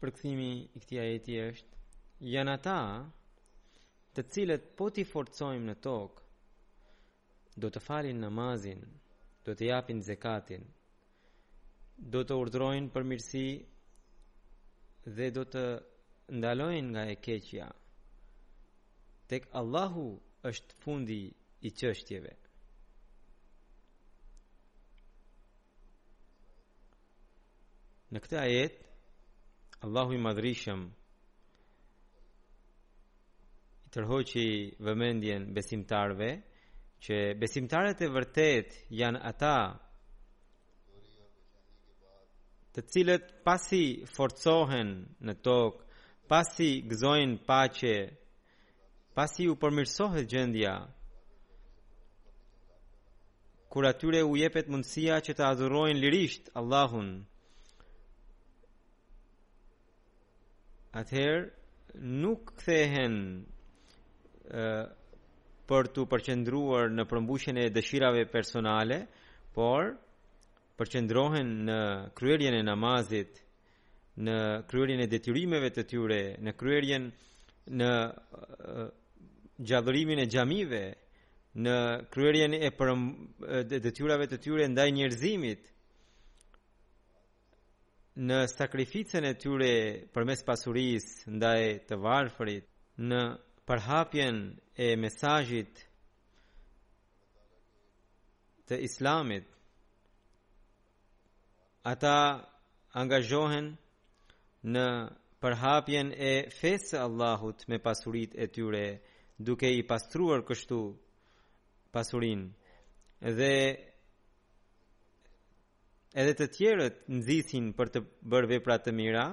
përkthimi i këtij ajeti është janë ata të cilët po t'i forcojmë në tokë do të falin namazin, do të japin zekatin, do të urdhërojnë për mirësi dhe do të ndalojnë nga e keqja. Tek Allahu është fundi i çështjeve. Në këtë ajet Allahu i madhrishëm i tërhoqi vëmendjen besimtarëve që besimtarët e vërtetë janë ata të cilët pasi forcohen në tokë, pasi gëzojnë paqe Pasi u përmirësohet gjendja, kur atyre u jepet mundësia që të adhurojnë lirisht Allahun, atëherë nuk kthehen ë për t'u përqendruar në përmbushjen e dëshirave personale, por përqendrohen në kryerjen e namazit në kryerjen e detyrimeve të tyre, në kryerjen në gjallërimin e xhamive, në kryerjen e për detyrave të tyre ndaj njerëzimit, në sakrificën e tyre përmes pasurisë ndaj të varfërit, në përhapjen e mesazhit të Islamit Ata angazhohen në përhapjen e fesë së Allahut me pasuritë e tyre, duke i pastruar kështu pasurinë. Dhe edhe të tjerët nxisin për të bërë vepra të mira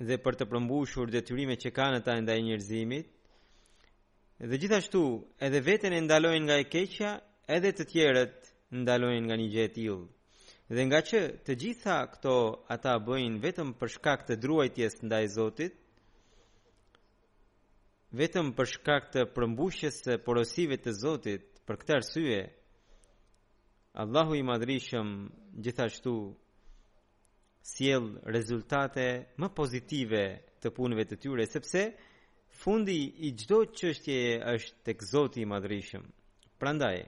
dhe për të përmbushur detyrimet që kanë ata ndaj njerëzimit Dhe gjithashtu, edhe veten e ndalojnë nga e keqja, edhe të tjerët ndalojnë nga një gjë e tillë. Dhe ngaqë të gjitha këto ata bëjnë vetëm për shkak të druajtjes ndaj Zotit, vetëm për shkak të përmbushjes së porosive të Zotit, për këtë arsye Allahu i Madhrishëm gjithashtu sjell rezultate më pozitive të punëve të tyre sepse fundi i çdo çështjeje është tek Zoti i Madhrishëm. Prandaj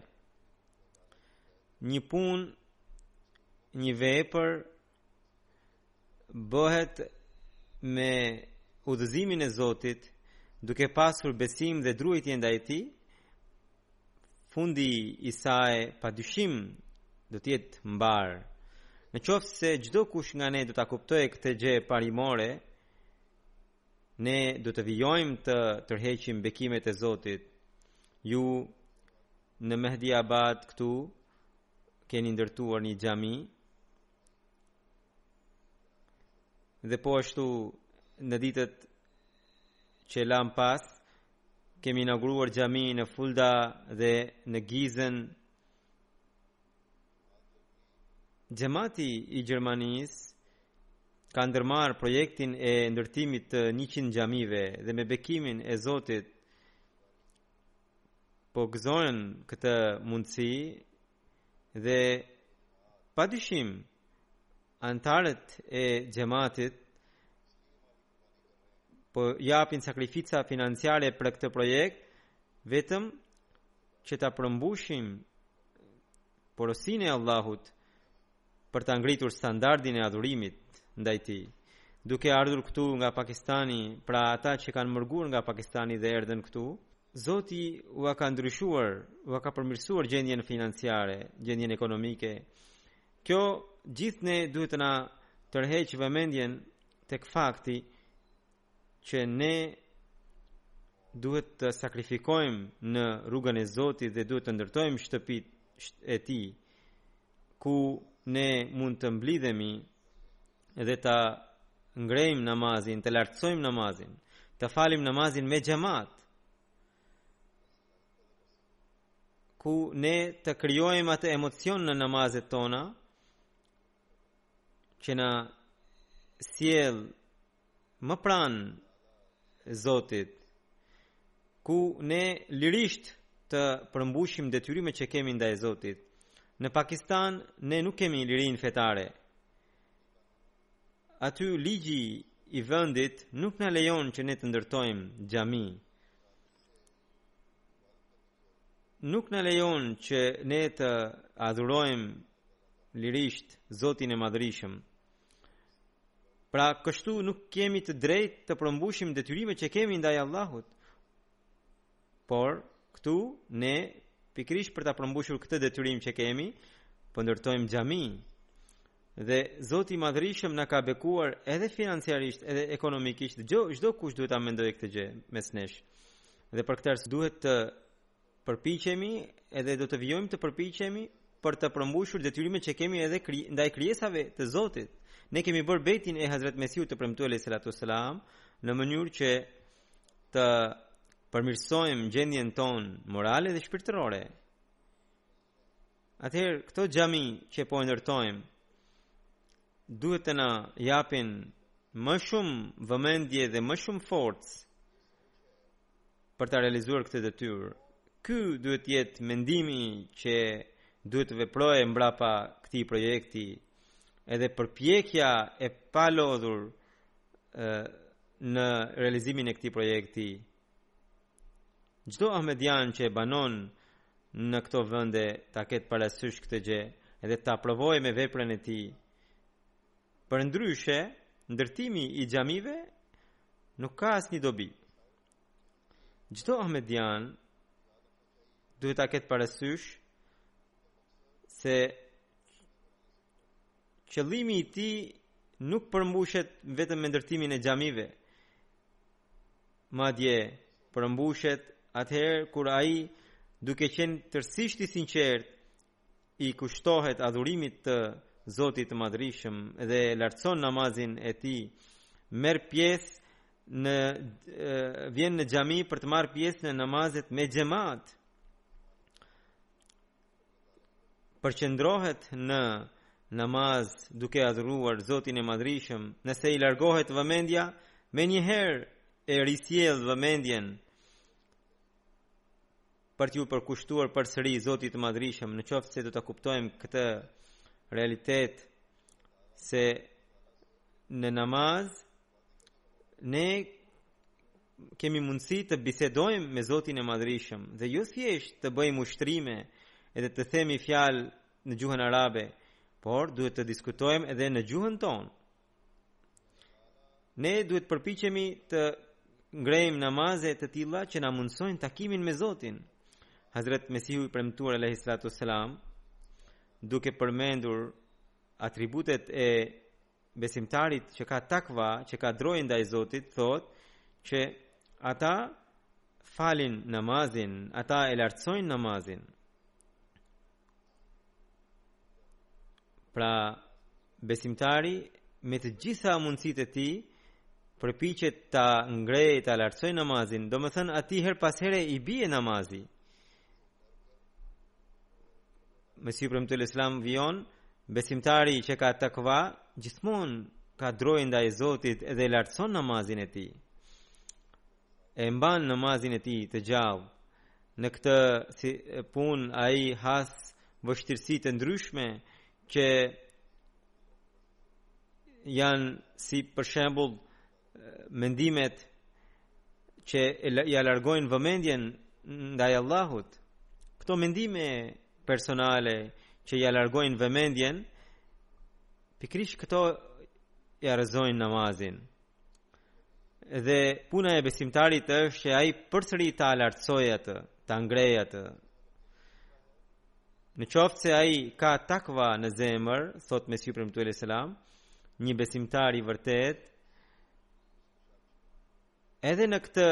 një punë, një vepër bëhet me udhëzimin e Zotit, duke pasur besim dhe druajtje ndaj Tij, fundi i saj pa dyshim do të jetë mbarë. Në qoftë se çdokush nga ne do ta kuptojë këtë gjë parimore, ne do të vijojmë të tërheqim bekimet e Zotit. Ju në Mehdi Abad këtu keni ndërtuar një xhami dhe po ashtu në ditët që lamë pas Kemi inauguruar xhami në Fulda dhe në Gizën. Xhemati i Gjermanisë ka ndërmarrë projektin e ndërtimit të 100 xhamive dhe me bekimin e Zotit po gëzojnë këtë mundësi dhe pa dyshim anëtarët e xhematit po japin sakrifica financiare për këtë projekt vetëm që ta përmbushim porosinë e Allahut për ta ngritur standardin e adhurimit ndaj tij duke ardhur këtu nga Pakistani pra ata që kanë mërguar nga Pakistani dhe erdhën këtu Zoti ua ka ndryshuar, ua ka përmirësuar gjendjen financiare, gjendjen ekonomike, Kjo gjë ne duhet të na tërheqë vëmendjen tek fakti që ne duhet të sakrifikojmë në rrugën e Zotit dhe duhet të ndërtojmë shtëpitë e tij ku ne mund të mblidhemi dhe ta ngrejmë namazin, të lartësojmë namazin, të falim namazin me xhemat. ku ne të krijojmë atë emocion në namazet tona që na sjell më pranë Zotit ku ne lirisht të përmbushim detyrimet që kemi ndaj Zotit. Në Pakistan ne nuk kemi lirinë fetare. Aty ligji i vendit nuk na lejon që ne të ndërtojmë xhami. nuk na lejon që ne të adhurojmë lirisht Zotin e Madhërishëm. Pra kështu nuk kemi të drejtë të përmbushim detyrimet që kemi ndaj Allahut. Por këtu ne pikërisht për ta përmbushur këtë detyrim që kemi, po ndërtojmë xhami. Dhe Zoti i Madhërishëm na ka bekuar edhe financiarisht, edhe ekonomikisht. Çdo çdo kush duhet ta mendojë këtë gjë mes nesh. Dhe për këtë arsye duhet të përpiqemi edhe do të vijojmë të përpiqemi për të përmbushur detyrimet që kemi edhe kri, ndaj krijesave të Zotit. Ne kemi bërë bejtin e Hazret Mesihut të premtuar alejhi salatu selam në mënyrë që të përmirësojmë gjendjen tonë morale dhe shpirtërore. Atëherë këto xhami që po ndërtojmë duhet të na japin më shumë vëmendje dhe më shumë forcë për ta realizuar këtë detyrë. Ky duhet të jetë mendimi që duhet të veprojë mbrapa këtij projekti. Edhe përpjekja e palodhur në realizimin e këtij projekti Çdo ahmedian që e banon në këto vende ta ketë parasysh këtë gjë dhe ta provojë me veprën e tij. Përndryshe, ndërtimi i xhamive nuk ka asnjë dobi. Çdo ahmedian duhet ta ketë parasysh se qëllimi i tij nuk përmbushet vetëm me ndërtimin e xhamive, madje përmbushet atëherë kur ai duke qenë tërësisht i sinqertë i kushtohet adhurimit të Zotit të Madhërishëm dhe lartëson namazin e tij merr pjesë në vjen në xhami për të marrë pjesë në namazet me xhemat përqendrohet në namaz duke adhuruar Zotin e Madhërishëm, nëse i largohet vëmendja, menjëherë e risjell vëmendjen për t'iu përkushtuar përsëri Zotit të Madhërishëm, në qoftë se do ta kuptojmë këtë realitet se në namaz, ne kemi mundësi të bisedojmë me Zotin e Madhërishëm dhe jo thjesht të bëjmë ushtrime edhe të themi fjalë në gjuhën arabe, por duhet të diskutojmë edhe në gjuhën tonë. Ne duhet të përpiqemi të ngrejmë namaze të tilla që na mundësojnë takimin me Zotin. Hazret Mesihu i premtuar alejhi salatu selam duke përmendur atributet e besimtarit që ka takva, që ka drojë ndaj Zotit, thotë që ata falin namazin, ata e lartësojnë namazin. Pra, besimtari me të gjitha mundësitë e tij, përpiqet ta ngrejë, ta lartësojë namazin, domethënë atij herë pas here i bie namazi. Mesihu i Premtuar alejhi selam vijon besimtari që ka takva gjithmonë ka drojë ndaj Zotit edhe lartëson namazin e tij. E mban namazin e tij të gjallë. Në këtë si, punë ai has vështirësi të ndryshme që janë si për shembull mendimet që ja largojnë vëmendjen ndaj Allahut. Këto mendime personale që ja largojnë vëmendjen pikërisht këto ja rrëzojnë namazin. Dhe puna e besimtarit është që ai përsëri ta lartësojë atë, ta ngrejë atë. Në qoftë se ai ka takva në zemër, thotë Mesihu i Premtuar alejhi selam, një besimtar i vërtetë edhe në këtë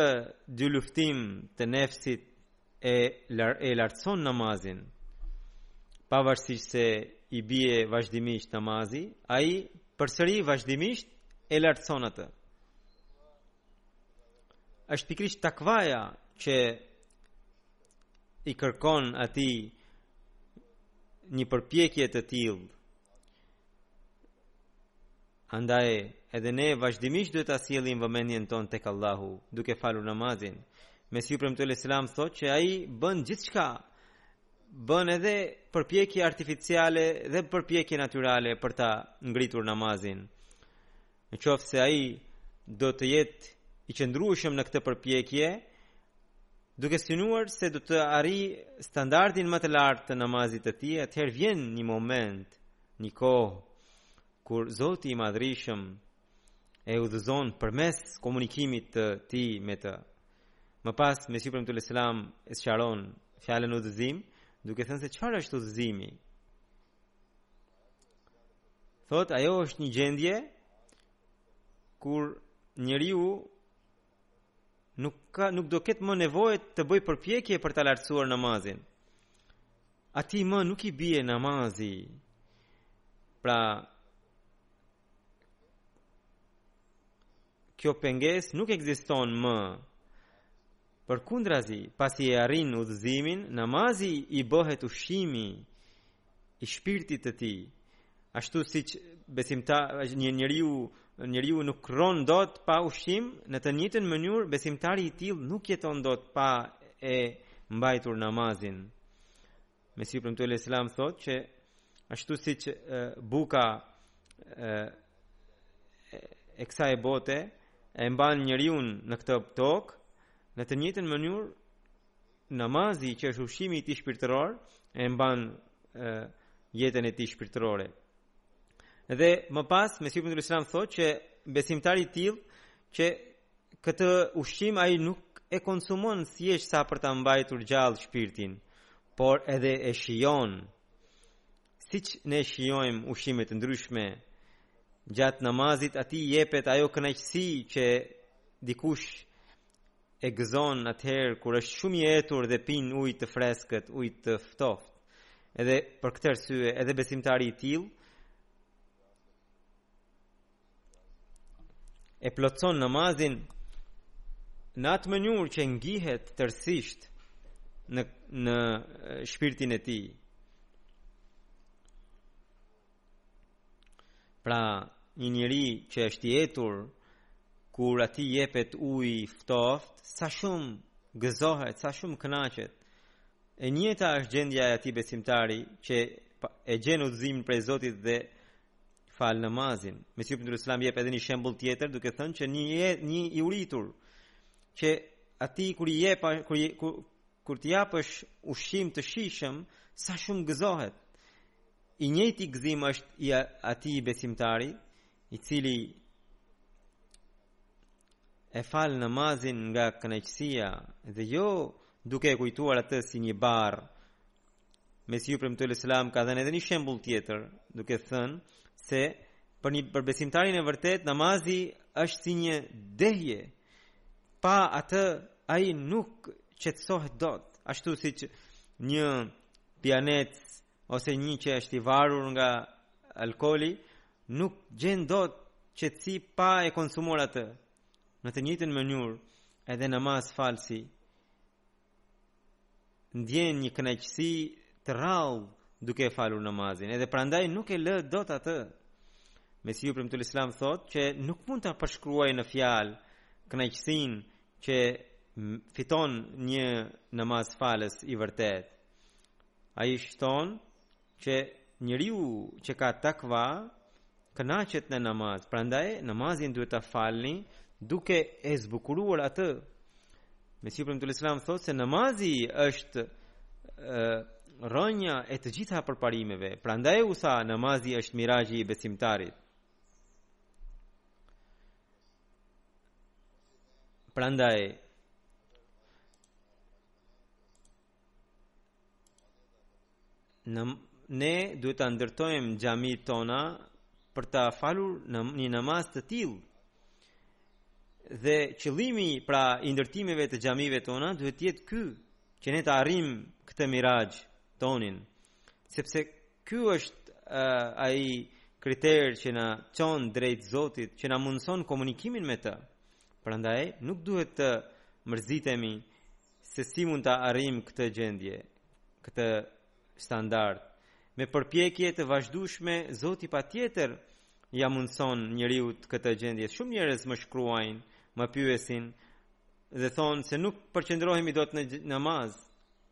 dyluftim të nefsit e lar e lartëson namazin pavarësisht se i bie vazhdimisht namazi ai përsëri vazhdimisht e lartëson atë është pikërisht takvaja që i kërkon atij një përpjekje të tillë Andaj, edhe ne vazhdimisht duhet ta sjellim vëmendjen tonë tek Allahu, duke falur namazin. Mesihu i Premtuar alejhi selam thotë që ai bën gjithçka bën edhe përpjekje artificiale dhe përpjekje natyrale për ta ngritur namazin. Në qoftë se ai do të jetë i qëndrueshëm në këtë përpjekje, duke synuar se do të arrijë standardin më të lartë të namazit të tij, atëherë vjen një moment, një kohë kur Zoti i Madhërishëm e udhëzon përmes komunikimit të tij me të. Më pas Mesihu i Premtuar alejhi selam e sqaron fjalën udhëzim, duke thënë se çfarë është udhëzimi. Thotë, ajo është një gjendje kur njeriu nuk ka nuk do ketë më nevojë të bëjë përpjekje për ta lartësuar namazin. Atij më nuk i bie namazi. Pra kjo pengesë nuk ekziston më. Përkundrazi, pasi e arrin udhëzimin, namazi i bëhet ushqimi i shpirtit të tij. Ashtu siç besimta një njeriu njeriu nuk rron dot pa ushqim, në të njëjtën mënyrë besimtari i tillë nuk jeton dot pa e mbajtur namazin. Mesihu i Premtuar alayhis salam thotë që ashtu siç buka e, e kësaj bote e mban njeriun në këtë tokë, në të njëjtën mënyrë namazi që është ushqimi i tij shpirtëror e mban e, jetën e tij shpirtërore. Dhe më pas Mesihu i Premtuar alayhis salam thotë që besimtari i tillë që Këtë ushqim ai nuk e konsumon thjesht sa për ta mbajtur gjallë shpirtin, por edhe e shijon. Siç ne shijojmë ushqime të ndryshme, gjatë namazit atij jepet ajo kënaqësi që dikush e gëzon atëherë kur është shumë i etur dhe pin ujë të freskët, ujë të ftoft. Edhe për këtë arsye, edhe besimtari i tillë e plotëson namazin në atë mënyrë që ngihet tërësisht në në shpirtin e tij. Pra, një njeri që është i etur kur atij jepet ujë i ftoft, sa shumë gëzohet, sa shumë kënaqet. E njëta është gjendja e atij besimtari që e gjen udhëzimin prej Zotit dhe Fal namazin. Mesihu i Premtuar alayhis salam jep edhe një shembull tjetër duke thënë që një je, një i uritur që atij kur i jep kur i, kur, kur t'i japësh ushqim të shijshëm, sa shumë gëzohet. I njëjti gëzim është i atij besimtari, i cili e fal namazin nga kënaqësia dhe jo duke e kujtuar atë si një barrë Mesihu i Premtuar alayhis salam ka dhënë edhe një shembul tjetër, duke thënë se për një për besimtarin e vërtetë, namazi është si një dehje, pa atë ai nuk qetësohet dot, ashtu siç një pijanec ose një që është i varur nga alkooli, nuk gjen dot qetësi pa e konsumuar atë, në të njëjtën mënyrë edhe namazfalësi, ndien një kënaqësi të rrallë duke e falur namazin, edhe prandaj nuk e lë dot atë. Mesihu i Premtuar alayhis salam thotë që nuk mund ta përshkruaj në fjalë kënaqësinë që fiton një namazfalës i vërtetë. Ai shton Që njeriu që ka takva kënaqet në namaz. Prandaj namazin duhet ta falni duke e zbukuruar atë. Mesihu i Premtuar alayhis salam thotë se namazi është rrënja e të gjitha përparimeve. Prandaj u tha namazi është miraxhi i besimtarit. Prandaj ne duhet ta ndërtojmë xhamitë tona për ta falur në një namaz të tillë. Dhe qëllimi pra i ndërtimeve të xhamive tona duhet të jetë ky, që ne të arrijm këtë miraxh tonin, sepse ky është uh, ai kriter që na çon drejt Zotit, që na mundëson komunikimin me të. Prandaj nuk duhet të mërzitemi Se si mund ta arrijmë këtë gjendje, këtë standard? Me përpjekje të vazhdueshme, Zoti patjetër ia mundëson njeriut këtë gjendje. Shumë njerëz më shkruajnë, më pyesin dhe thonë se nuk përqendrohemi dot në namaz.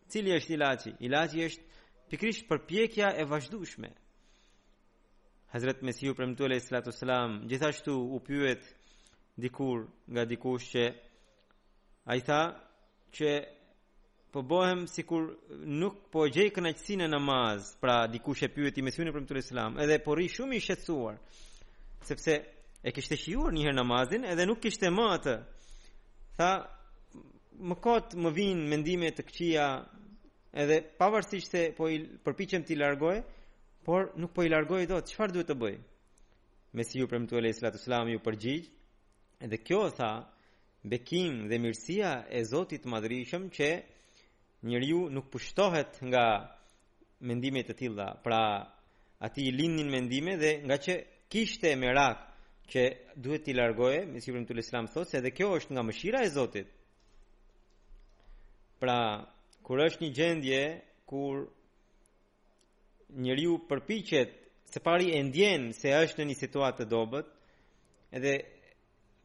Cili është ilaçi? Ilaçi është pikërisht përpjekja e vazhdueshme. Hazrat Mesihu i Premtuar alayhi salatu sallam gjithashtu u pyet dikur nga dikush që Ai tha që po bëhem sikur nuk po gjej kënaqësinë në namaz, pra dikush e pyeti Mesihun e Premtuar alayhi salam, edhe po rri shumë i shqetësuar, sepse e kishte shijuar njëherë namazin edhe nuk kishte më atë. Tha, më kot më vijnë mendime të këqija, edhe pavarësisht se po i përpiqem t'i largoj, por nuk po i largoj dot. Çfarë duhet të bëj? Mesihu i Premtuar alayhi salatu sallam iu përgjigj, Edhe kjo thaështë bekim dhe mirësia e Zotit të Madhërishëm që njeriu nuk pushtohet nga mendime të tilla. Pra, atij i lindnin mendime dhe ngaqë kishte merak që duhet t'i largojë, Mesihu i Premtuar alayhi salam thotë, se edhe kjo është nga mëshira e Zotit. Pra, kur është një gjendje, kur Njeriu përpiqet së pari e ndjen se është në një situatë të dobët, edhe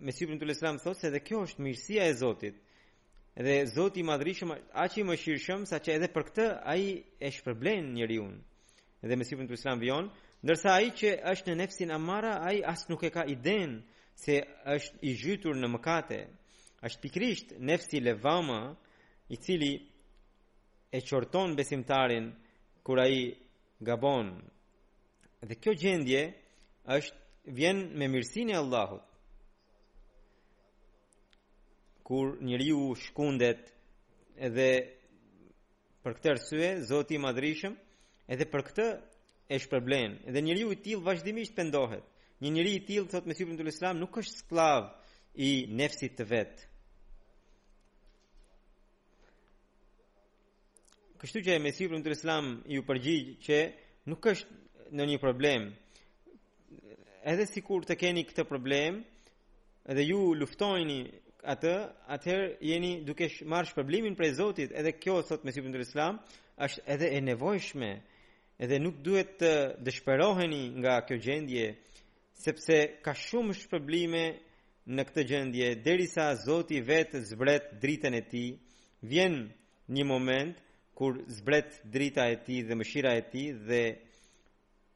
Mesihu i Premtuar alayhi salam thotë se edhe kjo është mirësia e Zotit. Edhe Zoti i Madhërishëm aq i mëshirshëm saqë edhe për këtë ai e shpërblen njeriun. Edhe Mesihu i Premtuar alayhi salam vijon, ndërsa ai që është në nefsin amara, ai as nuk e ka idenë se është i zhytur në mëkate. Është pikërisht nefsi levama, i cili e qorton besimtarin kur ai gabon. Dhe kjo gjendje është vjen me mirësinë e Allahut. Kur njeriu shkundet edhe për këtë arsye Zoti i Madhërishëm edhe për këtë e shpërblen. Dhe njeriu i tillë vazhdimisht pendohet. Një njeri i tillë thotë Mesihu alayhi salam nuk është skllav i nefsit të vet. Kështu që Mesihu i Premtuar alejhi selam iu përgjigj që nuk është në një problem. Edhe sikur të keni këtë problem, edhe ju luftojni atë, atëherë jeni duke marrë shpërblimin prej Zotit, edhe kjo thotë Mesihu i Premtuar alejhi selam, është edhe e nevojshme, edhe nuk duhet të dëshperoheni nga kjo gjendje, sepse ka shumë shpërblime në këtë gjendje, derisa Zoti vetë zbret dritën e tij, vjen një moment kur zbret drita e tij dhe mëshira e tij dhe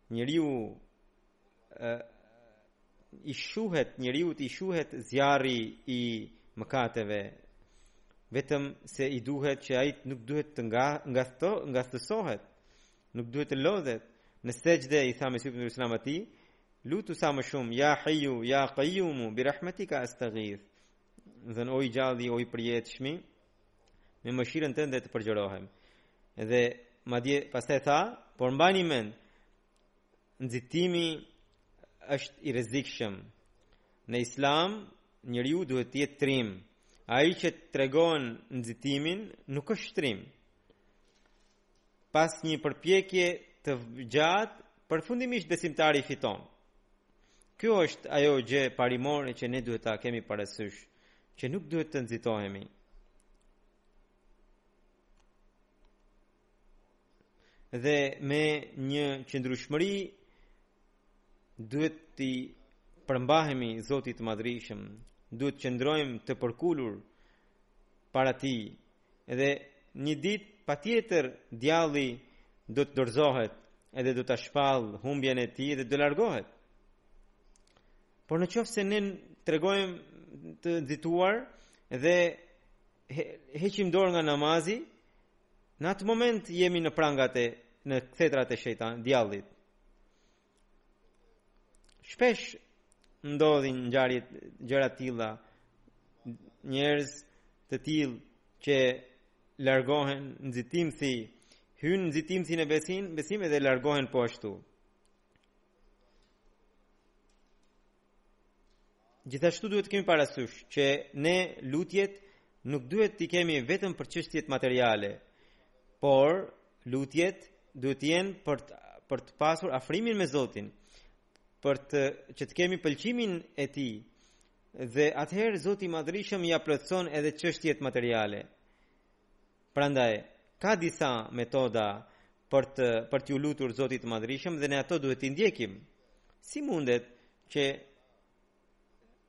njeriu i shuhet, njeriut i shuhet zjarri i mëkateve, vetëm se i duhet që ai nuk duhet të nga, ngathto, ngathtësohet, Nuk duhet të lodhet në sexhde i tha Mesihu i Premtuar alejhi selam atij, lutu sa më shumë ya hayyu ya qayyum bi rahmatika astaghith. Dmth o i gjalli o i përjetshmi me mëshirën tënde të përgjërohem. Dhe madje pastaj tha, por mbani mend nxitimi është i rrezikshëm. Në Islam njeriu duhet të jetë trim. Ai që tregon nxitimin nuk është trim. Pas një përpjekjeje të gjatë, përfundimisht besimtari fiton. Kjo është ajo gjë parimore që ne duhet ta kemi parasysh, që nuk duhet të nxitohemi. Dhe me një qëndrueshmëri duhet t'i përmbahemi Zotit të Madhrishëm, duhet të qëndrojmë të përkulur para Tij Edhe një ditë patjetër djalli do të dorëzohet edhe do ta shpallë humbjen e tij dhe do largohet. Por në qoftë se ne tregohemi të nxituar dhe heqim dorë nga namazi, në atë moment jemi në prangat e në kthetrat e shejtan, djallit. Shpesh ndodhin ngjarje gjëra të tilla, njerëz të tillë që largohen nxitimthi, hyjnë nxitimthi në besim, besim edhe largohen po ashtu. Gjithashtu duhet të kemi parasysh që ne lutjet nuk duhet t'i kemi vetëm për çështjet materiale, por lutjet duhet të jenë për të, për të pasur afrimin me Zotin, për të që të kemi pëlqimin e tij. Dhe atëherë Zoti i Madhrishëm ia plotëson edhe çështjet materiale. Prandaj, ka disa metoda për të për t'ju lutur Zotit të Madhrishëm dhe ne ato duhet t'i ndjekim. Si mundet që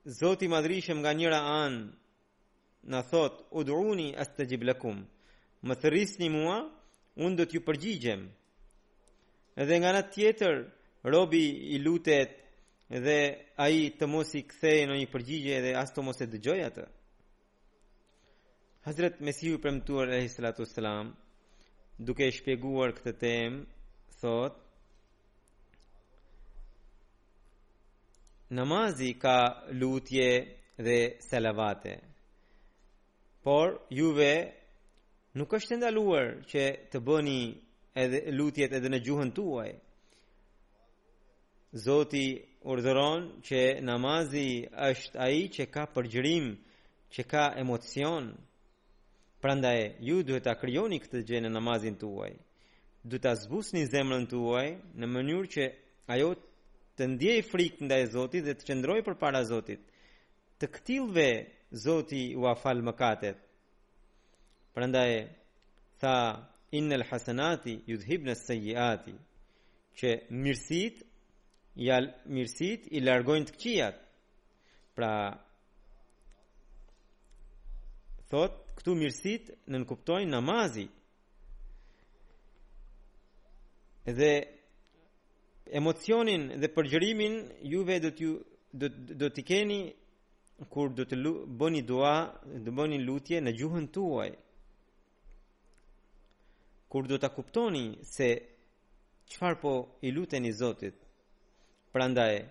Zoti i Madhrishëm nga njëra anë na thotë ud'uni astajib lakum. Më thërrisni mua, unë do t'ju përgjigjem. Edhe nga ana tjetër, robi i lutet dhe ai të mos i kthejë ndonjë përgjigje dhe as të mos e dëgjojë atë. Hazret Mesihu i premtuar alejhi salatu selam duke e shpjeguar këtë temë thotë Namazi ka lutje dhe salavate por juve nuk është e ndaluar që të bëni edhe lutjet edhe në gjuhën tuaj Zoti urdhëron që namazi është ai që ka përgjërim, që ka emocion. Prandaj ju duhet ta krijoni këtë gjë në namazin tuaj. Duhet ta zbusni zemrën tuaj në mënyrë që ajo të ndiejë frikë ndaj Zotit dhe të qëndrojë përpara Zotit. Të këtillëve Zoti ua fal mëkatet. Prandaj tha innal hasanati yudhibna as-sayyiati. Që mirësitë, ja, mirësitë i largojnë të këqijat. Pra, thotë, këtu mirësitë nënkuptojnë namazi. Dhe emocionin dhe përgjërimin juve do t'ju do do t'i keni kur do të bëni dua, do bëni lutje në gjuhën tuaj. Kur do ta kuptoni se Çfarë po i luteni Zotit. Prandaj,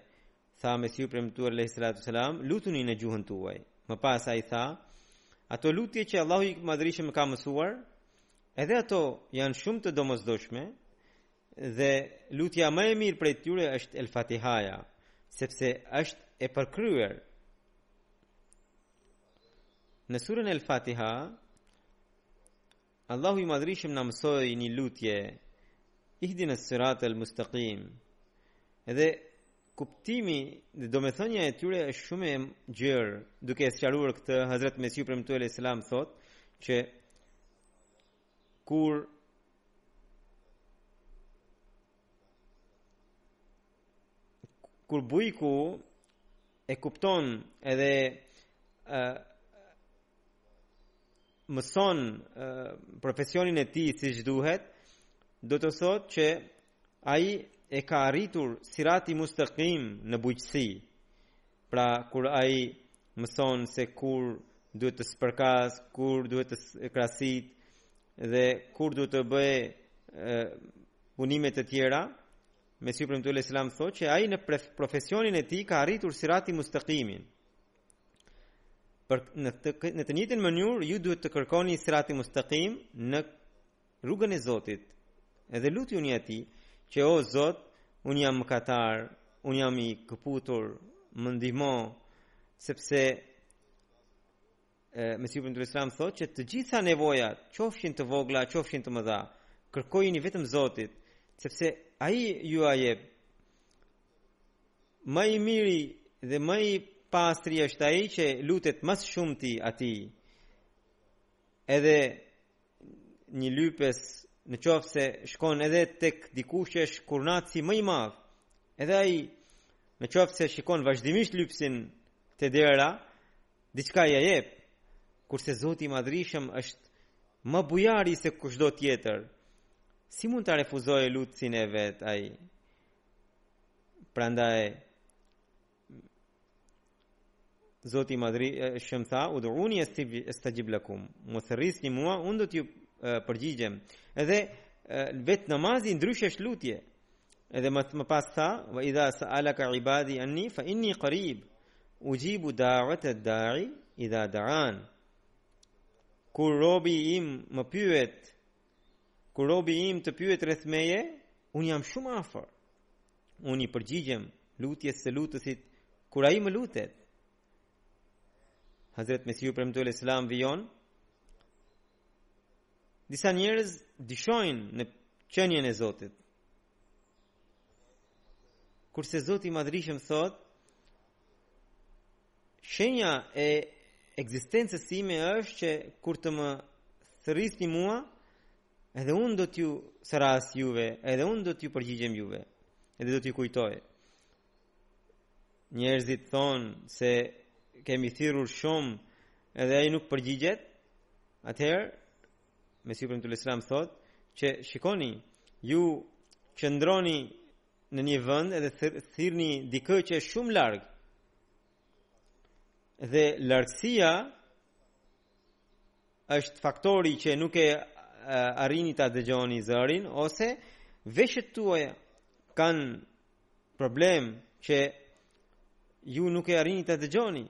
tha Mesihu i premtuar alejhi salatu selam, lutuni në gjuhën tuaj. Më pas ai tha, ato lutje që Allahu i madhrishëm ka mësuar, edhe ato janë shumë të domozdoshme, dhe lutja më e mirë prej tyre është El Fatihaja, sepse është e përkryer. Në surën El Fatiha, Allahu i madhrishëm na mësoi një lutje Ihdina sirat el mustaqim Edhe kuptimi dhe domethënia e tyre është shumë e gjerë duke e sqaruar këtë Hazret Mesihu i premtuar alejhi selam thotë që kur kur bujku e kupton edhe ë mëson ë, profesionin e tij siç duhet, do të thotë që ai e ka arritur sirati mustaqim në bujqësi. Pra kur ai mëson se kur duhet të spërkasë, kur duhet të krasitë dhe kur duhet të bëjë punime të tjera, Mesiu i Premtuar alejhi selam thotë që ai në profesionin e tij ka arritur sirati mustaqimin. Për në të, në të njëjtën mënyrë ju duhet të kërkoni sirati mustaqim në rrugën e Zotit. Edhe lutjuni atij, që o Zot, unë jam mëkatar, unë jam i këputur, më ndihmo sepse Mesiu i Premtuar alejhi selam thotë që të gjitha nevojat, qofshin të vogla, qofshin të mëdha, kërkojini vetëm Zotit, sepse ai jua jep. Më i miri dhe më i pastri është ai që lutet më shumë tij, atij. Edhe një lypës në qoftë se shkon edhe tek dikush që është kurnaci më i madh, edhe ai në qoftë se shikon vazhdimisht lypsin te dera, diçka ia jep. Kurse Zoti i Madhërishëm është më bujari se kushdo tjetër. Si mund ta refuzojë lutësin e vet ai? Prandaj Zoti i Madhërishëm tha, ud'uni estexhib lekum, më thërrisni mua, unë do t'ju përgjigjem. Edhe vetë namazi ndryshe është lutje. Edhe më, më pas tha, ve idha seeleke ibadi anni, fa inni qarib, uxhibu da'vete da'i, idha da'an. Kur robi im më pyet, kur robi im të pyet rreth meje, unë jam shumë afër. Unë i përgjigjem lutjes së lutësit kur ai më lutet. Hazrat Mesiu i Premtuar alejhi selam vijon. Disa njerëz dyshojnë në qenien e Zotit. Kurse Zoti i Madhërishëm thotë, shenja e ekzistencës sime është që kur të më thërrisni mua, Edhe unë do t'ju thërras juve, edhe unë do t'ju përgjigjem juve, edhe do t'ju kujtoj. Njerëzit thonë se kemi thirrur shumë, edhe ai nuk përgjigjet, atëherë, Mesiu i Premtuar alejhi selam thotë, që shikoni, ju qëndroni në një vend edhe thirrni dikë që është shumë larg, dhe largësia është faktori që nuk e arrini ta dëgjoni zërin ose veshët tuaja kanë problem që ju nuk e arrini ta dëgjoni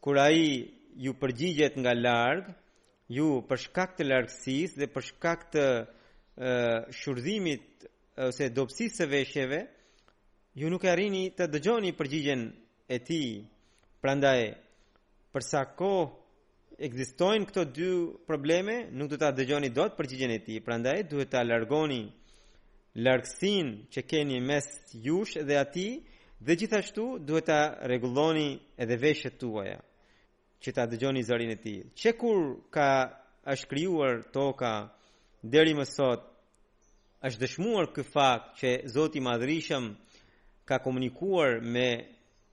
kur ai ju përgjigjet nga larg ju për shkak të largësisë dhe për shkak të shurdhimit ose dobësisë së veshëve ju nuk e arrini të dëgjoni përgjigjen e tij. Prandaj, për sa kohë ekzistojnë këto dy probleme, nuk do ta dëgjoni dot përgjigjen e tij. Prandaj duhet ta largoni largësinë që keni mes jush dhe atij dhe gjithashtu duhet ta rregulloni edhe veshët tuaja. që ta dëgjoni zërin e tij. Që kur ka është krijuar toka deri më sot është dëshmuar ky fakt që Zoti i Madhërishëm ka komunikuar me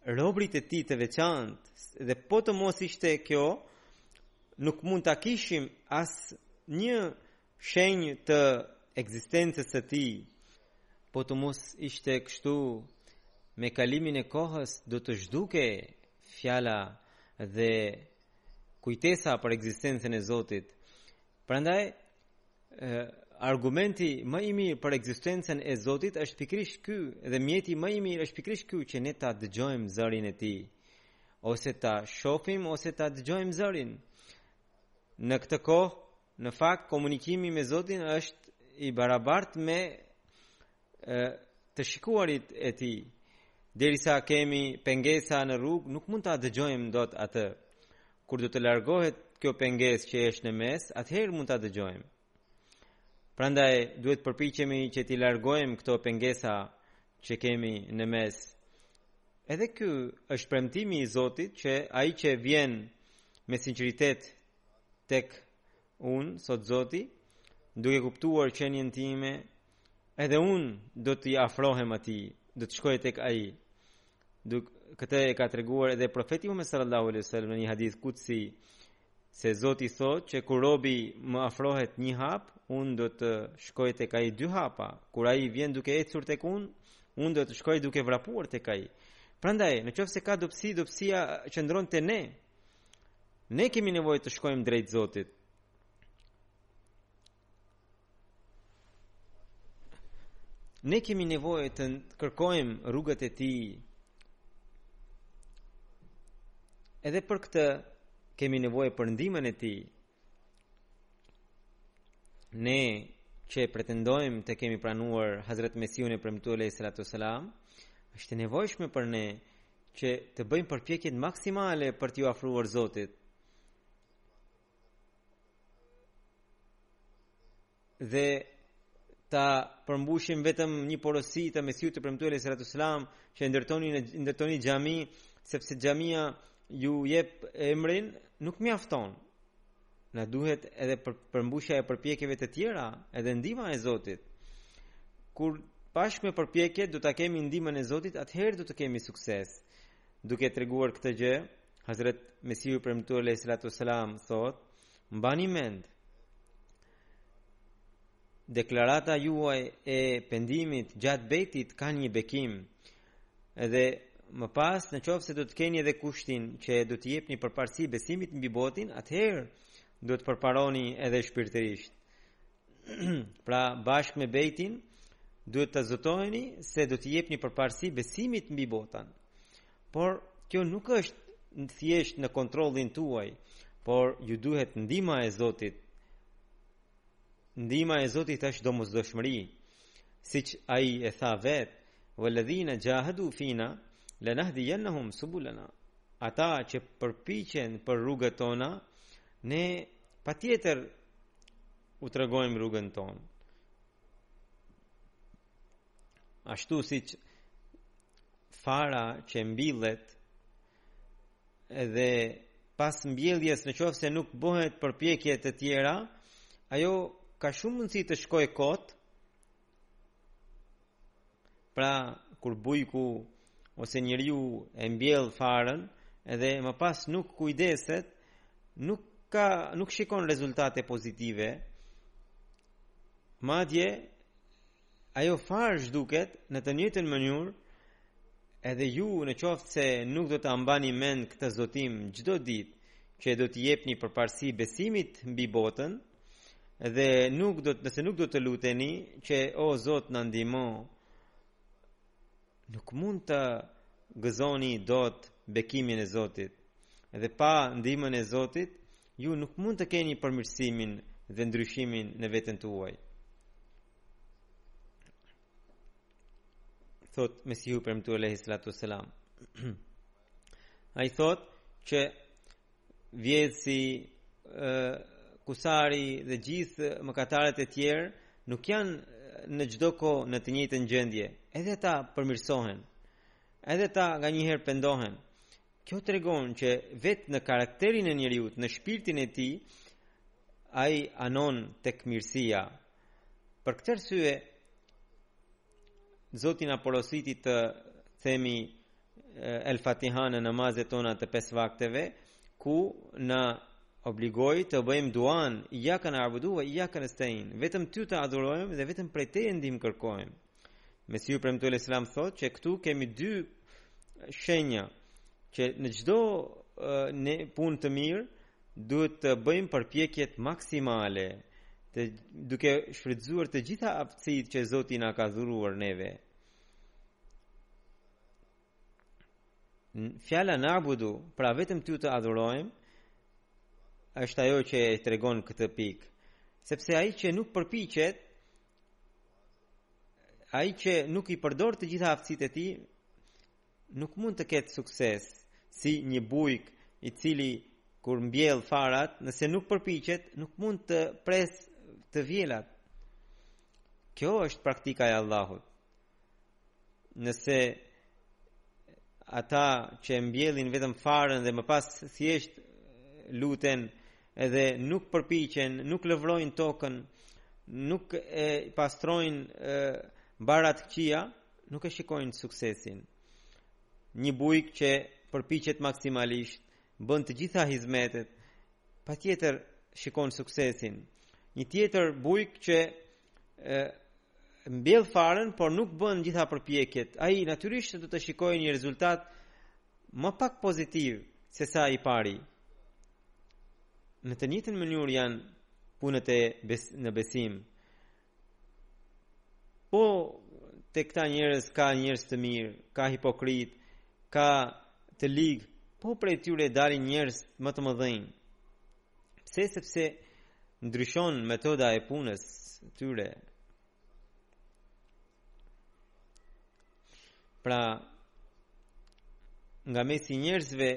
robrit e tij të veçantë dhe po të mos ishte kjo nuk mund ta kishim asnjë Shenjë të ekzistencës së tij. Po të mos ishte kështu, me kalimin e kohës do të zhdukej fjala dhe kujtesa për ekzistencën e Zotit. Prandaj argumenti më i mirë për ekzistencën e Zotit është pikërisht ky dhe mjeti më i mirë është pikërisht ky që ne ta dëgjojmë zërin e tij ose ta shohim ose ta dëgjojmë zërin. Në këtë kohë Në fakt komunikimi me Zotin është i barabartë me e, të shikuarit e tij. Derisa kemi pengesa në rrugë, nuk mund ta dëgjojmë dot atë. Kur do të largohet kjo pengesë që është në mes, atëherë mund ta dëgjojmë. Prandaj duhet përpiqemi që t'i largojmë këto pengesa që kemi në mes. Edhe ky është premtimi i Zotit që ai që vjen me sinqeritet tek unë, thotë Zoti, duke kuptuar qenien time, edhe unë do t'i afrohem atij, do të shkoj tek ai. Duk, këtë e ka treguar edhe profeti Muhammed sallallahu alaihi wasallam në një hadith kutsi, se Zoti thotë që kur robi më afrohet një hap, unë do të shkoj tek ai dy hapa. Kur ai vjen duke ecur tek unë, unë do të shkoj duke vrapuar tek ai. Prandaj, në qoftë se ka dobësi, dobësia qëndron te ne, Ne kemi nevojë të shkojmë drejt Zotit. Ne kemi nevojë të kërkojmë rrugët e Tij. Edhe për këtë kemi nevojë për ndihmën e Tij. ne që pretendojmë të kemi pranuar Hazret Mesihun e premtuar alejhi salatu selam, është e nevojshme për ne që të bëjmë përpjekjet maksimale për t'iu afruar Zotit. dhe ta përmbushim vetëm një porosi të Mesihut të premtuar alejhi salatu selam që ndërtoni ndërtoni xhami sepse xhamia ju jep emrin nuk mjafton na duhet edhe për përmbushja e përpjekjeve të tjera edhe ndihma e Zotit kur bashkë me përpjekjet do ta kemi ndihmën e Zotit atëherë do të kemi sukses duke treguar këtë gjë Hazret Mesihu i premtuar alejhi salatu selam thotë mbani mend Deklarata juaj e pendimit gjatë bejtit ka një bekim dhe më pas në qoftë se do të keni edhe kushtin që do t'i jepni përparësi besimit mbi botën, atëherë do të përparoni edhe shpirtërisht. pra bashkë me bejtin, duhet të zotoheni se do t'i jepni përparësi besimit mbi botën. Por kjo nuk është thjesht në kontrollin tuaj, por ju duhet ndihma e Zotit. Ndihma e Zotit është domosdoshmëri. Siç ai e tha vetë, "Walladhina jahadu fina lanahdiyannahum subulana." Ata që përpiqen për rrugët tona, ne patjetër u tregojmë rrugën tonë. ashtu siç fara që mbillet edhe pas mbjelljes në qoftë se nuk bëhet përpjekje të tjera, ajo ka shumë mundësi të shkojë kot, pra kur bujku ose njeriu e mbjell farën, edhe më pas nuk kujdeset, nuk, ka, nuk shikon rezultate pozitive, Madje ajo farë zhduket në të njëjtën mënyrë edhe ju në qoftë se nuk do ta mbani mend këtë zotim çdo ditë që do t'i jepni përparësi besimit mbi botën dhe nuk do të, nëse nuk do të luteni që o zot na ndihmo Nuk mund të gëzoni dot bekimin e Zotit dhe pa ndihmën e Zotit ju nuk mund të keni përmirësimin dhe ndryshimin në veten tuaj. Thotë Mesihu i premtuar alayhi salatu selam. Ai thot që vjedhësi kusari dhe gjithë mëkatarët e tjerë nuk janë në çdo kohë në të njëjtën gjendje. Edhe ata përmirësohen. Edhe ata nganjëherë pendohen. Kjo tregon që vetë në karakterin e njeriut, në shpirtin e tij, ai anon tek mirësia. Për këtë arsye Zoti na porositi të themi El Fatiha në namazet tona të pesë vakteve ku na obligoi të bëjmë duan ijjake na'budu wa ijjake neste'in vetëm ty të adhurojmë dhe vetëm prej teje ndihmë kërkojmë Mesihu i Premtuar alejhi selam thotë që këtu kemi dy shenja që në çdo punë të mirë duhet të bëjmë përpjekjet maksimale të duke shfrytzuar të gjitha aftësitë që Zoti na ka dhuruar neve fjala na'budu, pra vetëm ty të adhurojmë, është ajo që e tregon këtë pikë. Sepse ai që nuk përpiqet, ai që nuk i përdor të gjitha aftësitë e tij, nuk mund të ketë sukses si një bujk i cili kur mbjell farat, nëse nuk përpiqet, nuk mund të presë të vjelat. Kjo është praktika e Allahut. nëse ata që e mbjellin vetëm farën dhe më pas thjesht luten edhe nuk përpiqen, nuk lëvrojnë tokën, nuk e pastrojnë barat e këqija, nuk e shikojnë suksesin. Një bujk që përpiqet maksimalisht, bën të gjitha hizmetet, patjetër shikon suksesin. Një tjetër bujk që e mbjell farën, por nuk bën gjitha përpjekjet. Ai natyrisht se do të shikojë një rezultat më pak pozitiv se sa i pari. Në të njëjtën mënyrë janë punët e bes, në besim. Po te këta njerëz ka njerëz të mirë, ka hipokritë, ka të ligë, po prej tyre dalin njerëz më të mëdhenj. Pse sepse ndryshon metoda e punës tyre. Pra nga mesi i njerëzve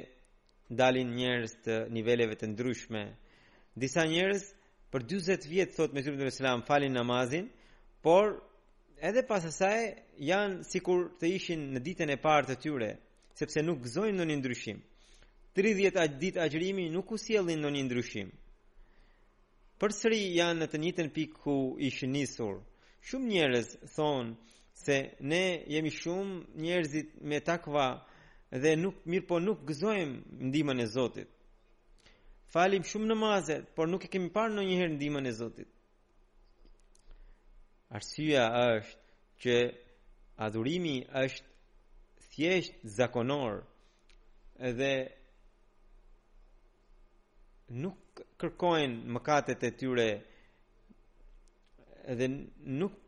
dalin njerëz të niveleve të ndryshme. Disa njerëz për 40 vjet thot Mesihu i Premtuar alejhi selam falin namazin, por edhe pas asaj janë sikur të ishin në ditën e parë të tyre, sepse nuk gëzojnë ndonjë ndryshim. 30 ditë agjërimi nuk u sjellin ndonjë ndryshim. Përsëri janë në të njëjtën pikë ku ishin nisur. Shumë njerëz thonë se ne jemi shumë njerëz me takva dhe nuk mirëpo nuk gëzojmë ndihmën e Zotit. Falim shumë namaze, por nuk e kemi parë ndonjëherë ndihmën e Zotit. Arsyeja është që adhurimi është thjesht zakonor dhe nuk kërkojnë mëkatet e tyre dhe nuk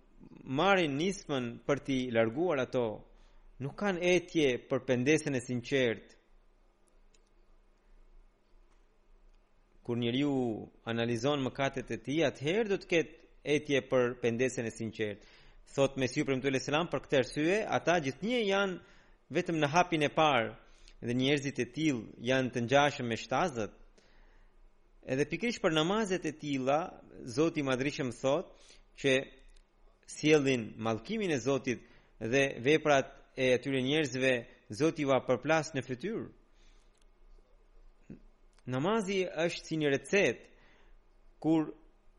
marrin nismën për t'i larguar ato nuk kanë etje për pendesën e sinqertë kur njeriu analizon mëkatet e tij, atëherë do të ketë etje për pendesën e sinqertë. Thotë Mesihu i Premtuar alejhi selam për këtë arsye, ata gjithnjë janë vetëm në hapin e parë dhe njerëzit e tillë janë të ngjashëm me shtazët. Edhe pikërisht për namazet e tilla, Zoti i Madhërishëm thotë që sjellin mallkimin e Zotit dhe veprat e atyre njerëzve Zoti ua përplas në fytyrë. Namazi është si një recetë kur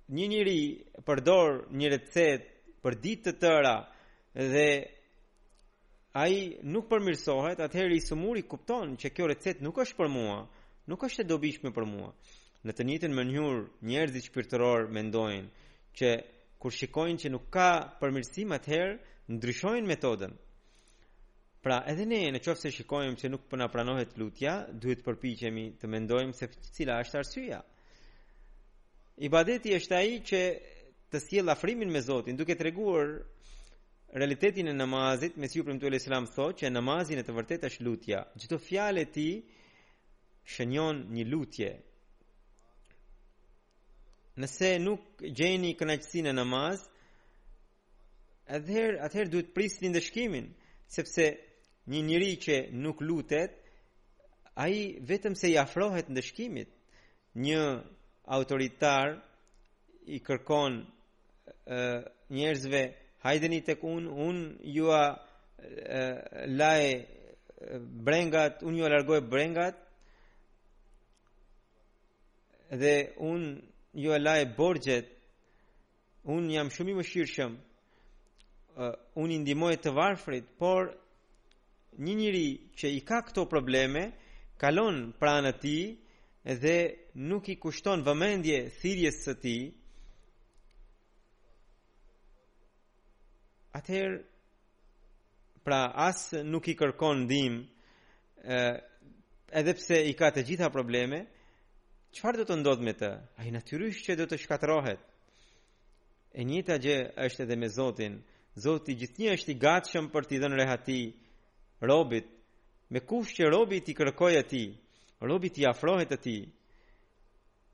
një njeri përdor një recetë për ditë të tëra dhe ai nuk përmirësohet, atëherë i sëmuri kupton që kjo recetë nuk është për mua, nuk është e dobishme për mua. Në të njëjtën mënyrë, njerëzit shpirtërorë mendojnë që kur shikojnë që nuk ka përmirësim atëherë ndryshojnë metodën. Pra, edhe ne në qoftë se shikojmë se nuk po na pranohet lutja, duhet të përpiqemi të mendojmë se cila është arsyeja. Ibadeti është ai që të sjell afrimin me Zotin, duke treguar realitetin e namazit, Mesihu i Premtuar alejhi selam thotë që namazi në të vërtetë është lutja. Çdo fjalë e tij shënjon një lutje. Nëse nuk gjeni kënaqësi në namaz, atëherë atëherë duhet të prisni ndëshkimin, sepse një njeri që nuk lutet, ai vetëm se i afrohet ndëshkimit. Një autoritar i kërkon njerëzve hajdeni tek unë unë jua laj brengat unë jua largoj brengat dhe unë jua laj borxhet unë jam shumë i mëshirshëm uh, unë i ndihmoj të varfrit, por Një njeri që i ka këto probleme, kalon pranë tij dhe nuk i kushton vëmendje thirrjes së tij, atëherë pra as nuk i kërkon ndihmë, edhe pse i ka të gjitha probleme, çfarë do të ndodhë me të? Ai natyrisht që do të shkatërrohet. E njëjta gjë është edhe me Zotin. Zoti gjithnjë është i gatshëm për t'i dhënë rehati robit, me kusht që robi t'i kërkojë atij, robi t'i afrohet atij.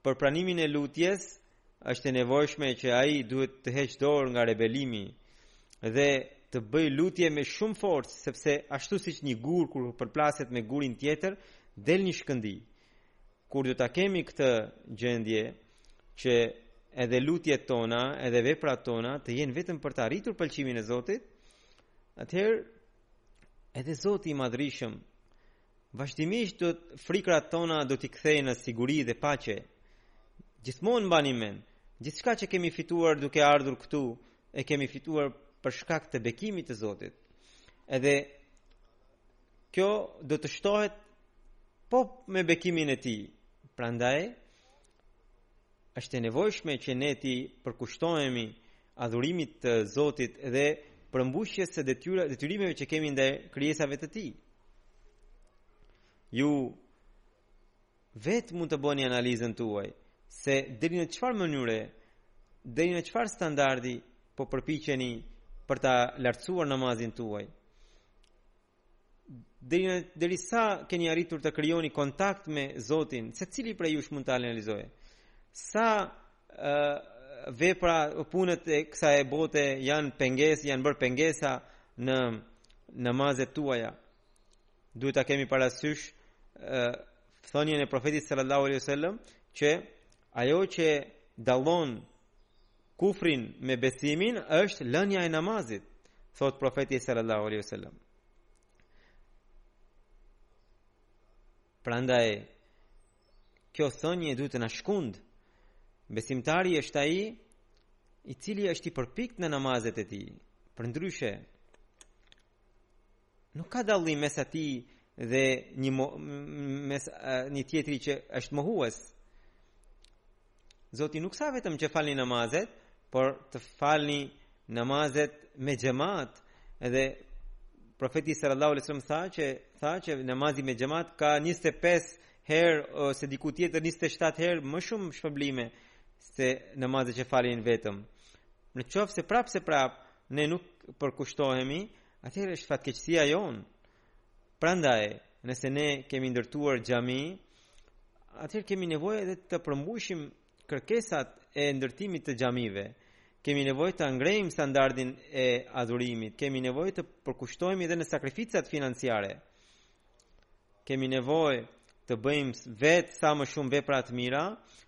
Për pranimin e lutjes është e nevojshme që ai duhet të heqë dorë nga rebelimi dhe të bëjë lutje me shumë forcë, sepse ashtu siç një gur kur përplaset me gurin tjetër, del një shkëndijë. Kur do ta kemi këtë gjendje që edhe lutjet tona, edhe veprat tona të jenë vetëm për të arritur pëlqimin e Zotit, atëherë edhe Zoti i Madhrishëm vazhdimisht do të frikrat tona do t'i kthejë në siguri dhe paqe. Gjithmonë mbani mend, gjithçka që kemi fituar duke ardhur këtu, e kemi fituar për shkak të bekimit të Zotit. Edhe kjo do të shtohet po me bekimin e tij. Prandaj është e nevojshme që ne t'i përkushtohemi adhurimit të Zotit dhe përmbushjes së detyrave detyrimeve që kemi ndaj krijesave të tij. Ju vetë mund të bëni analizën tuaj se deri në çfarë mënyre, deri në çfarë standardi po përpiqeni për ta lartësuar namazin tuaj. Deri në deri sa keni arritur të krijoni kontakt me Zotin, secili prej jush mund ta analizojë. Sa ë vepra punët e kësaj bote janë pengesë, janë bërë pengesa në namazet tuaja. Duhet ta kemi parasysh thënien e profetit sallallahu alaihi wasallam që ajo që dallon kufrin me besimin është lënia e namazit thotë profeti sallallahu alaihi wasallam prandaj kjo thënie duhet të na shkundë besimtari është ai i cili është i përpiktë në namazet e tij përndryshe Nuk ka dallim mes atij dhe një mo, mes një tjetri që është mohues. Zoti nuk tha vetëm që falni namazet, por të falni namazet me xhamat, edhe profeti sallallahu alaihi wasallam tha që tha që namazi me xhamat ka 25 herë ose diku tjetër 27 herë më shumë shpërblime se namazet që falin vetëm. Në qoftë se prapë se prapë ne nuk përkushtohemi, atëherë është fatkeqësia jonë. Prandaj, nëse ne kemi ndërtuar xhami, atëherë kemi nevojë edhe të përmbushim kërkesat e ndërtimit të xhamive. Kemi nevojë të ngrejmë standardin e adhurimit, kemi nevojë të përkushtohemi edhe në sakrificat financiare. Kemi nevojë të bëjmë vetë sa më shumë vepra të mira,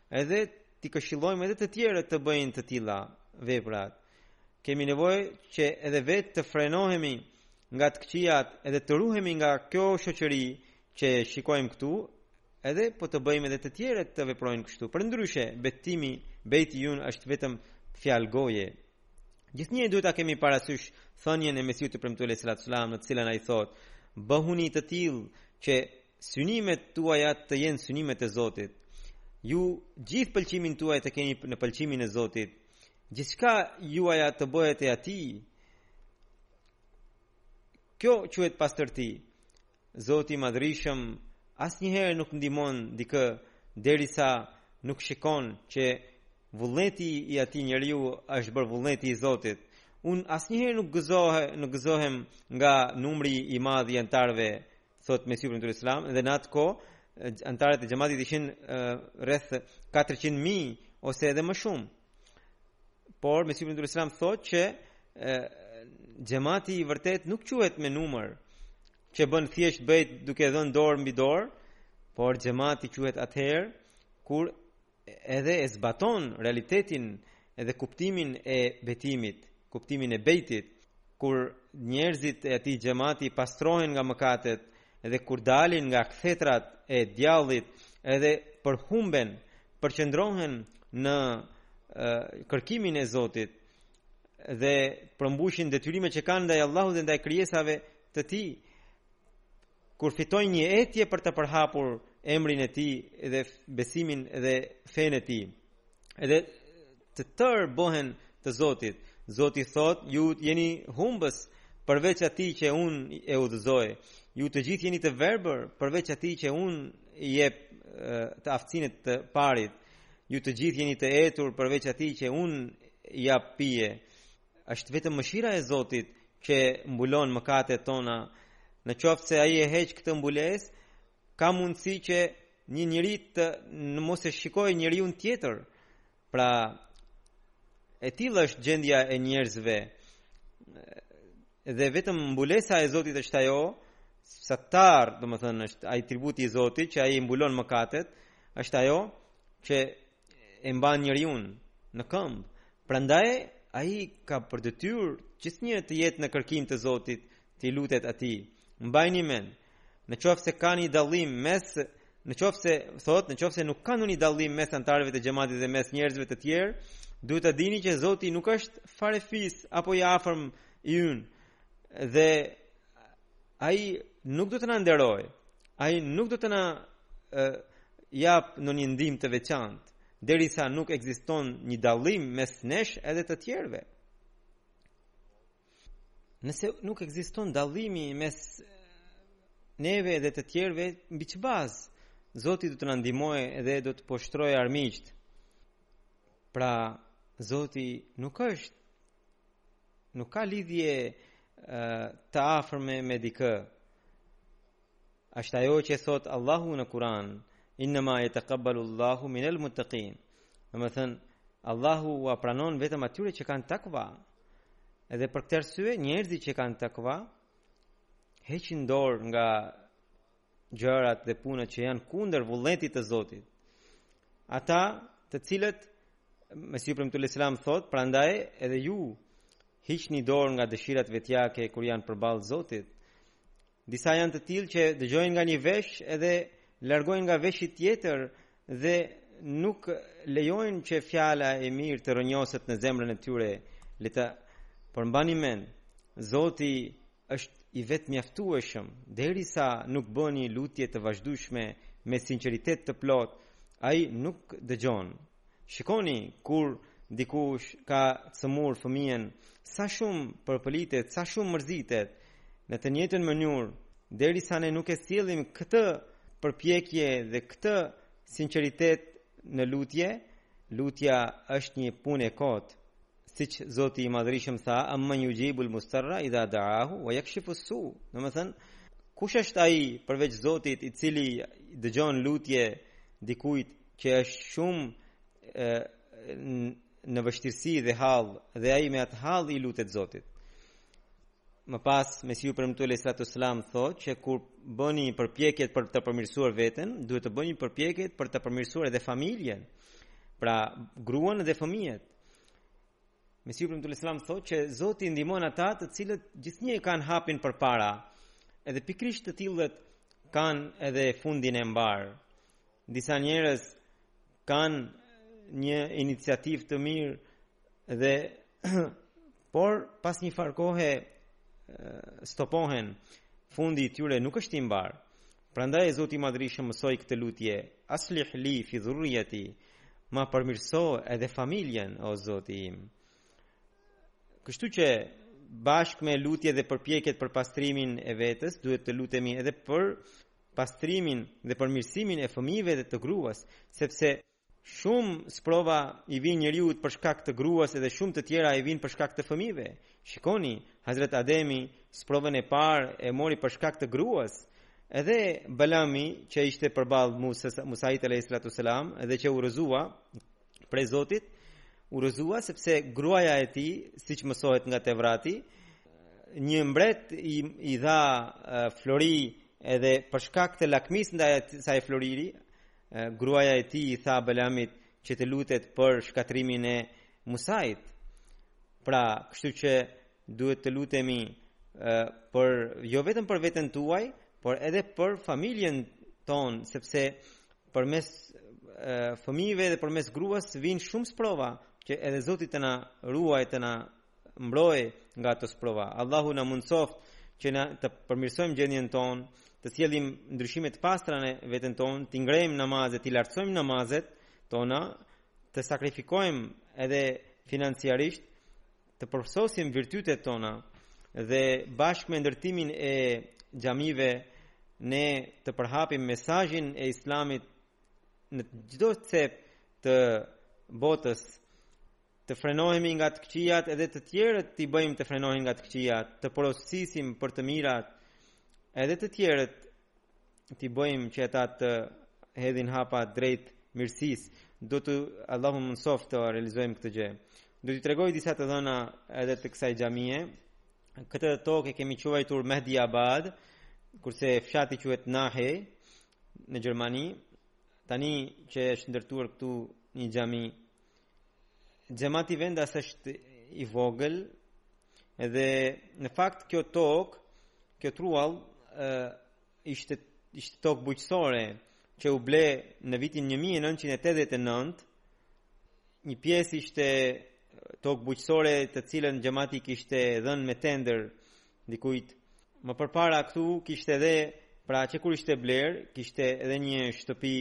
edhe t'i këshillojmë edhe të tjerët të bëjnë të tilla veprat. Kemi nevojë që edhe vetë të frenohemi nga të këqijat edhe të ruhemi nga kjo shoqëri që shikojmë këtu, edhe po të bëjmë edhe të tjerët të veprojnë kështu. Përndryshe, betimi, bejti jonë është vetëm fjalë goje. Gjithnjë duhet ta kemi parasysh thënien e Mesihut të Premtuar alejhi selam në të cilën ai thotë: "Bëhuni të tillë që synimet tuaja të jenë synimet e Zotit. Ju gjithë pëlqimin tuaj të keni në pëlqimin e Zotit." Gjithçka juaja të bëhet e atij. Kjo quhet pastërti. Zoti i Madhrishëm asnjëherë nuk ndihmon dikë derisa nuk shikon që vullneti i atij njeriu është bërë vullneti i Zotit. Unë asnjëherë nuk gëzohem, nuk gëzohem nga numri i madh i anëtarëve thotë Mesihu i Premtuar alejhi selam dhe në atë kohë anëtarët e xhamatit ishin rreth 400.000 ose edhe më shumë. Por Mesihu i Premtuar alejhi selam thotë që xhamati i vërtetë nuk quhet me numër që bën thjesht bejt duke dhënë dorë mbi dorë, por xhamati quhet atëherë kur edhe e zbaton realitetin edhe kuptimin e betimit, kuptimin e bejtit, kur njerëzit e atij xhemati pastrohen nga mëkatet, edhe kur dalin nga kthetrat e djallit, edhe përhumben, përqendrohen në kërkimin e Zotit dhe përmbushin detyrimet që kanë ndaj Allahut dhe ndaj krijesave të Tij. kur fitojnë një etje për të përhapur emrin e tij dhe besimin dhe fenë e tij. Edhe të tërë bëhen të Zotit. Zoti thotë, ju jeni humbës përveç atij që unë e udhëzoj. Ju të gjithë jeni të verbër përveç atij që unë i jap të aftësinë të parit. Ju të gjithë jeni të etur përveç atij që unë i jap pije. Është vetëm mëshira e Zotit që mbulon mëkatet tona. Në qoftë se ai e heq këtë mbulesë, ka mundësi që një njeri të në mos e shikojë njeriun tjetër. Pra e tillë është gjendja e njerëzve. Dhe vetëm mbulesa e Zotit është ajo, Sattar, domethënë atributi i Zotit që ai i mbulon mëkatet, është ajo që e mban njeriun në këmbë. Prandaj ai ka për detyrë gjithnjë të jetë në kërkim të Zotit, t'i lutet atij. Mbajni mend, në qoftë se ka një dallim mes në qoftë se thotë, në qoftë se nuk ka ndonjë dallim mes anëtarëve të xhamatit dhe mes njerëzve të tjerë, duhet ta dini që Zoti nuk është farefis apo i afërm i ynë dhe Ai nuk do të na nderojë. Ai nuk do të na japë ndonjë ndihmë të veçantë, derisa nuk ekziston një dallim mes nesh edhe të tjerëve. Nëse nuk ekziston dallimi mes neve edhe të tjerëve, mbi ç'bazë Zoti do të na ndihmojë edhe do të poshtërojë armiqtë. Pra, Zoti nuk është Nuk ka lidhje të afërme me dikë. Është ajo që thotë Allahu në Kur'an, innama yataqabbalu Allahu min al-muttaqin. Domethënë Allahu ua pranon vetëm atyre që kanë takva. Edhe për këtë arsye, njerëzit që kanë takva heqin dorë nga gjërat dhe punët që janë kundër vullnetit të Zotit. Ata të cilët Mesiu i Premtuar alejhis selam thotë, prandaj edhe ju hiqni dorë nga dëshirat vetjake kur janë përballë Zotit. Disa janë të tillë që dëgjojnë nga një vesh edhe largojnë nga veshi tjetër dhe nuk lejojnë që fjala e mirë të rrënjoset në zemrën e tyre. Le të por mbani mend, Zoti është i vetëmjaftueshëm, derisa nuk bëni lutje të vazhdueshme me sinqeritet të plotë, ai nuk dëgjon. Shikoni kur dikush ka sëmurë fëmijën, sa shumë përpëlitet, sa shumë mërzitet. Në të njëjtën mënyrë, derisa ne nuk e sjellim këtë përpjekje dhe këtë sinqeritet në lutje, lutja është një punë e kotë. Siç Zoti i Madhërishëm tha, "Amman yujibul mudtarra idha da'ahu wa yakshifu as-su", domethënë, kush është ai përveç Zotit i cili dëgjon lutje dikujt që është shumë në vështirësi dhe hall dhe ai me atë hall i lutet Zotit. Më pas Mesiu i Premtuar alejhis selam thotë që kur bëni përpjekjet për të përmirësuar veten, duhet të bëni përpjekjet për të përmirësuar edhe familjen. Pra, gruan dhe fëmijët. Mesiu i Premtuar alejhis selam thotë që Zoti i ndihmon ata të cilët gjithnjë e kanë hapin përpara. Edhe pikërisht të tillët kanë edhe fundin e mbarë. Disa njerëz kanë një iniciativë të mirë dhe por pas njëfarë kohe stopohen fundi i tyre nuk është i mbarë. Prandaj Zoti i Madhërishëm mësoi këtë lutje, Aslih li fi dhurrijati, ma përmirëso edhe familjen, o Zoti im. Kështu që bashkë me lutje dhe përpjekjet për pastrimin e vetes, duhet të lutemi edhe për pastrimin dhe përmirësimin e fëmijëve dhe të gruas, sepse Shumë sprova i vijnë njeriut për shkak të gruas edhe shumë të tjera i vijnë për shkak të fëmijëve. Shikoni, Hazret Ademi sprovën e parë e mori për shkak të gruas. Edhe Balami që ishte përballë Musait alayhis salatu selam dhe që u rrëzua prej Zotit, u rrëzua sepse gruaja e tij, siç mësohet nga Tevrati, një mbret i, i dha flori edhe për shkak të lakmisë ndaj atij floriri, Gruaja e tij i tha Balamit që të lutet për shkatërrimin e Musait. Pra, kështu që duhet të lutemi për jo vetëm për veten tuaj, por edhe për familjen tonë, sepse përmes fëmijëve dhe përmes gruas vijnë shumë sprova që edhe Zoti të na ruajë të na mbrojë nga ato sprova. Allahu na mundësoftë që ne të përmirësojmë gjendjen tonë, të sjellim ndryshime të pastra në veten tonë, të ngrejmë namazet, të lartësojmë namazet tona, të sakrifikojmë edhe financiarisht, të përsosim virtytet tona dhe bashkë me ndërtimin e xhamive ne të përhapim mesazhin e Islamit në çdo cep të botës Të frenohemi nga të këqijat edhe të tjerët t'i bëjmë të frenohen nga të këqijat, të porosisim për të mirat edhe të tjerët t'i bëjmë që ata të hedhin hapa drejt mirësisë. Do të Allahu mundësoftë të realizojmë këtë gjë. Do t'i tregoj disa të dhëna edhe të kësaj xhamie. Këtë tokë e kemi quajtur Mehdi Abad, kurse fshati quhet Nahe në Gjermani. Tani që është ndërtuar këtu një xhami Xhemati vendas është i vogël dhe në fakt kjo tokë, kjo truall ishte ishte tokë bujqësore që u ble në vitin 1989. Një pjesë ishte tokë bujqësore të cilën xhemati kishte dhënë me tender dikujt. Më përpara këtu kishte edhe pra që kur ishte blerë, kishte edhe një shtëpi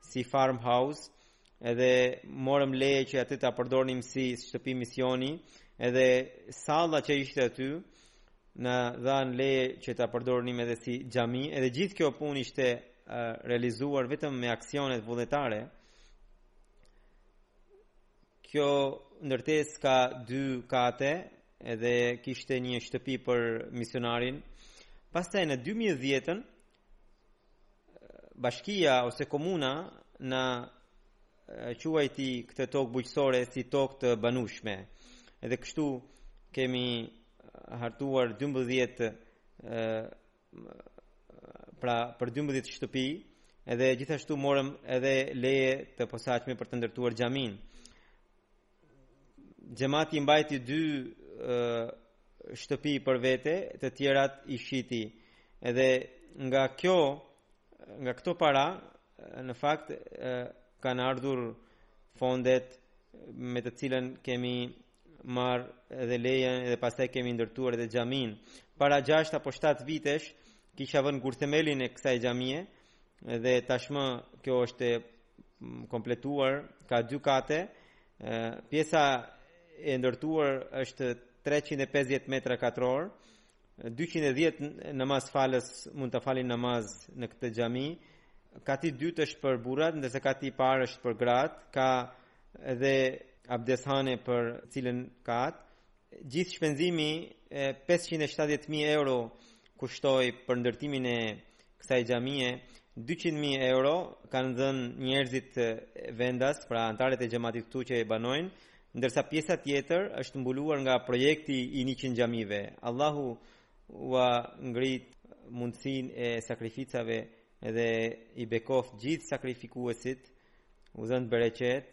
si farm house edhe morëm leje që atë ta përdornim si shtëpi misioni edhe salla që ishte aty na dhanë leje që ta përdornim edhe si xhami edhe gjithë kjo punë ishte uh, realizuar vetëm me aksionet vullnetare kjo ndërtesë ka dy kate edhe kishte një shtëpi për misionarin pastaj në 2010-ën bashkia ose komuna na quajti këtë tokë bujqësore si tokë të banushme. Edhe kështu kemi hartuar 12 pra për 12 shtëpi, edhe gjithashtu morëm edhe leje të posaçme për të ndërtuar xhaminë. Xhemati i mbajti dy shtëpi për vete, të tjerat i shiti. Edhe nga kjo, nga këto para, në fakt, kanë ardhur fondet me të cilën kemi marrë edhe lejen edhe pastaj kemi ndërtuar edhe xhaminë. Para 6 apo 7 vitesh, kisha vënë gurthemelin e kësaj xhamie, e, Dhe tashmë kjo është e kompletuar, ka dy kate. Pjesa e ndërtuar është 350 metra katrorë. 210 namaz falës mund të falin namaz në këtë xhami. Kati i dytë është për burrat, ndërsa kati i parë është për gratë. Ka edhe abdeshane për secilin kat Gjithë shpenzimi pesëqind e shtatëdhjetë mijë euro kushtoi për ndërtimin e kësaj xhamie, dyqind mijë euro kanë dhënë njerëzit vendas, pra anëtarët e xhematit këtu që e banojnë, ndërsa pjesa tjetër është mbuluar nga projekti i njëqind xhamive. Allahu ua ngrittë mundësinë e sakrificave dhe i bekoftë gjithë sakrifikuesit, u dhëntë bereqet,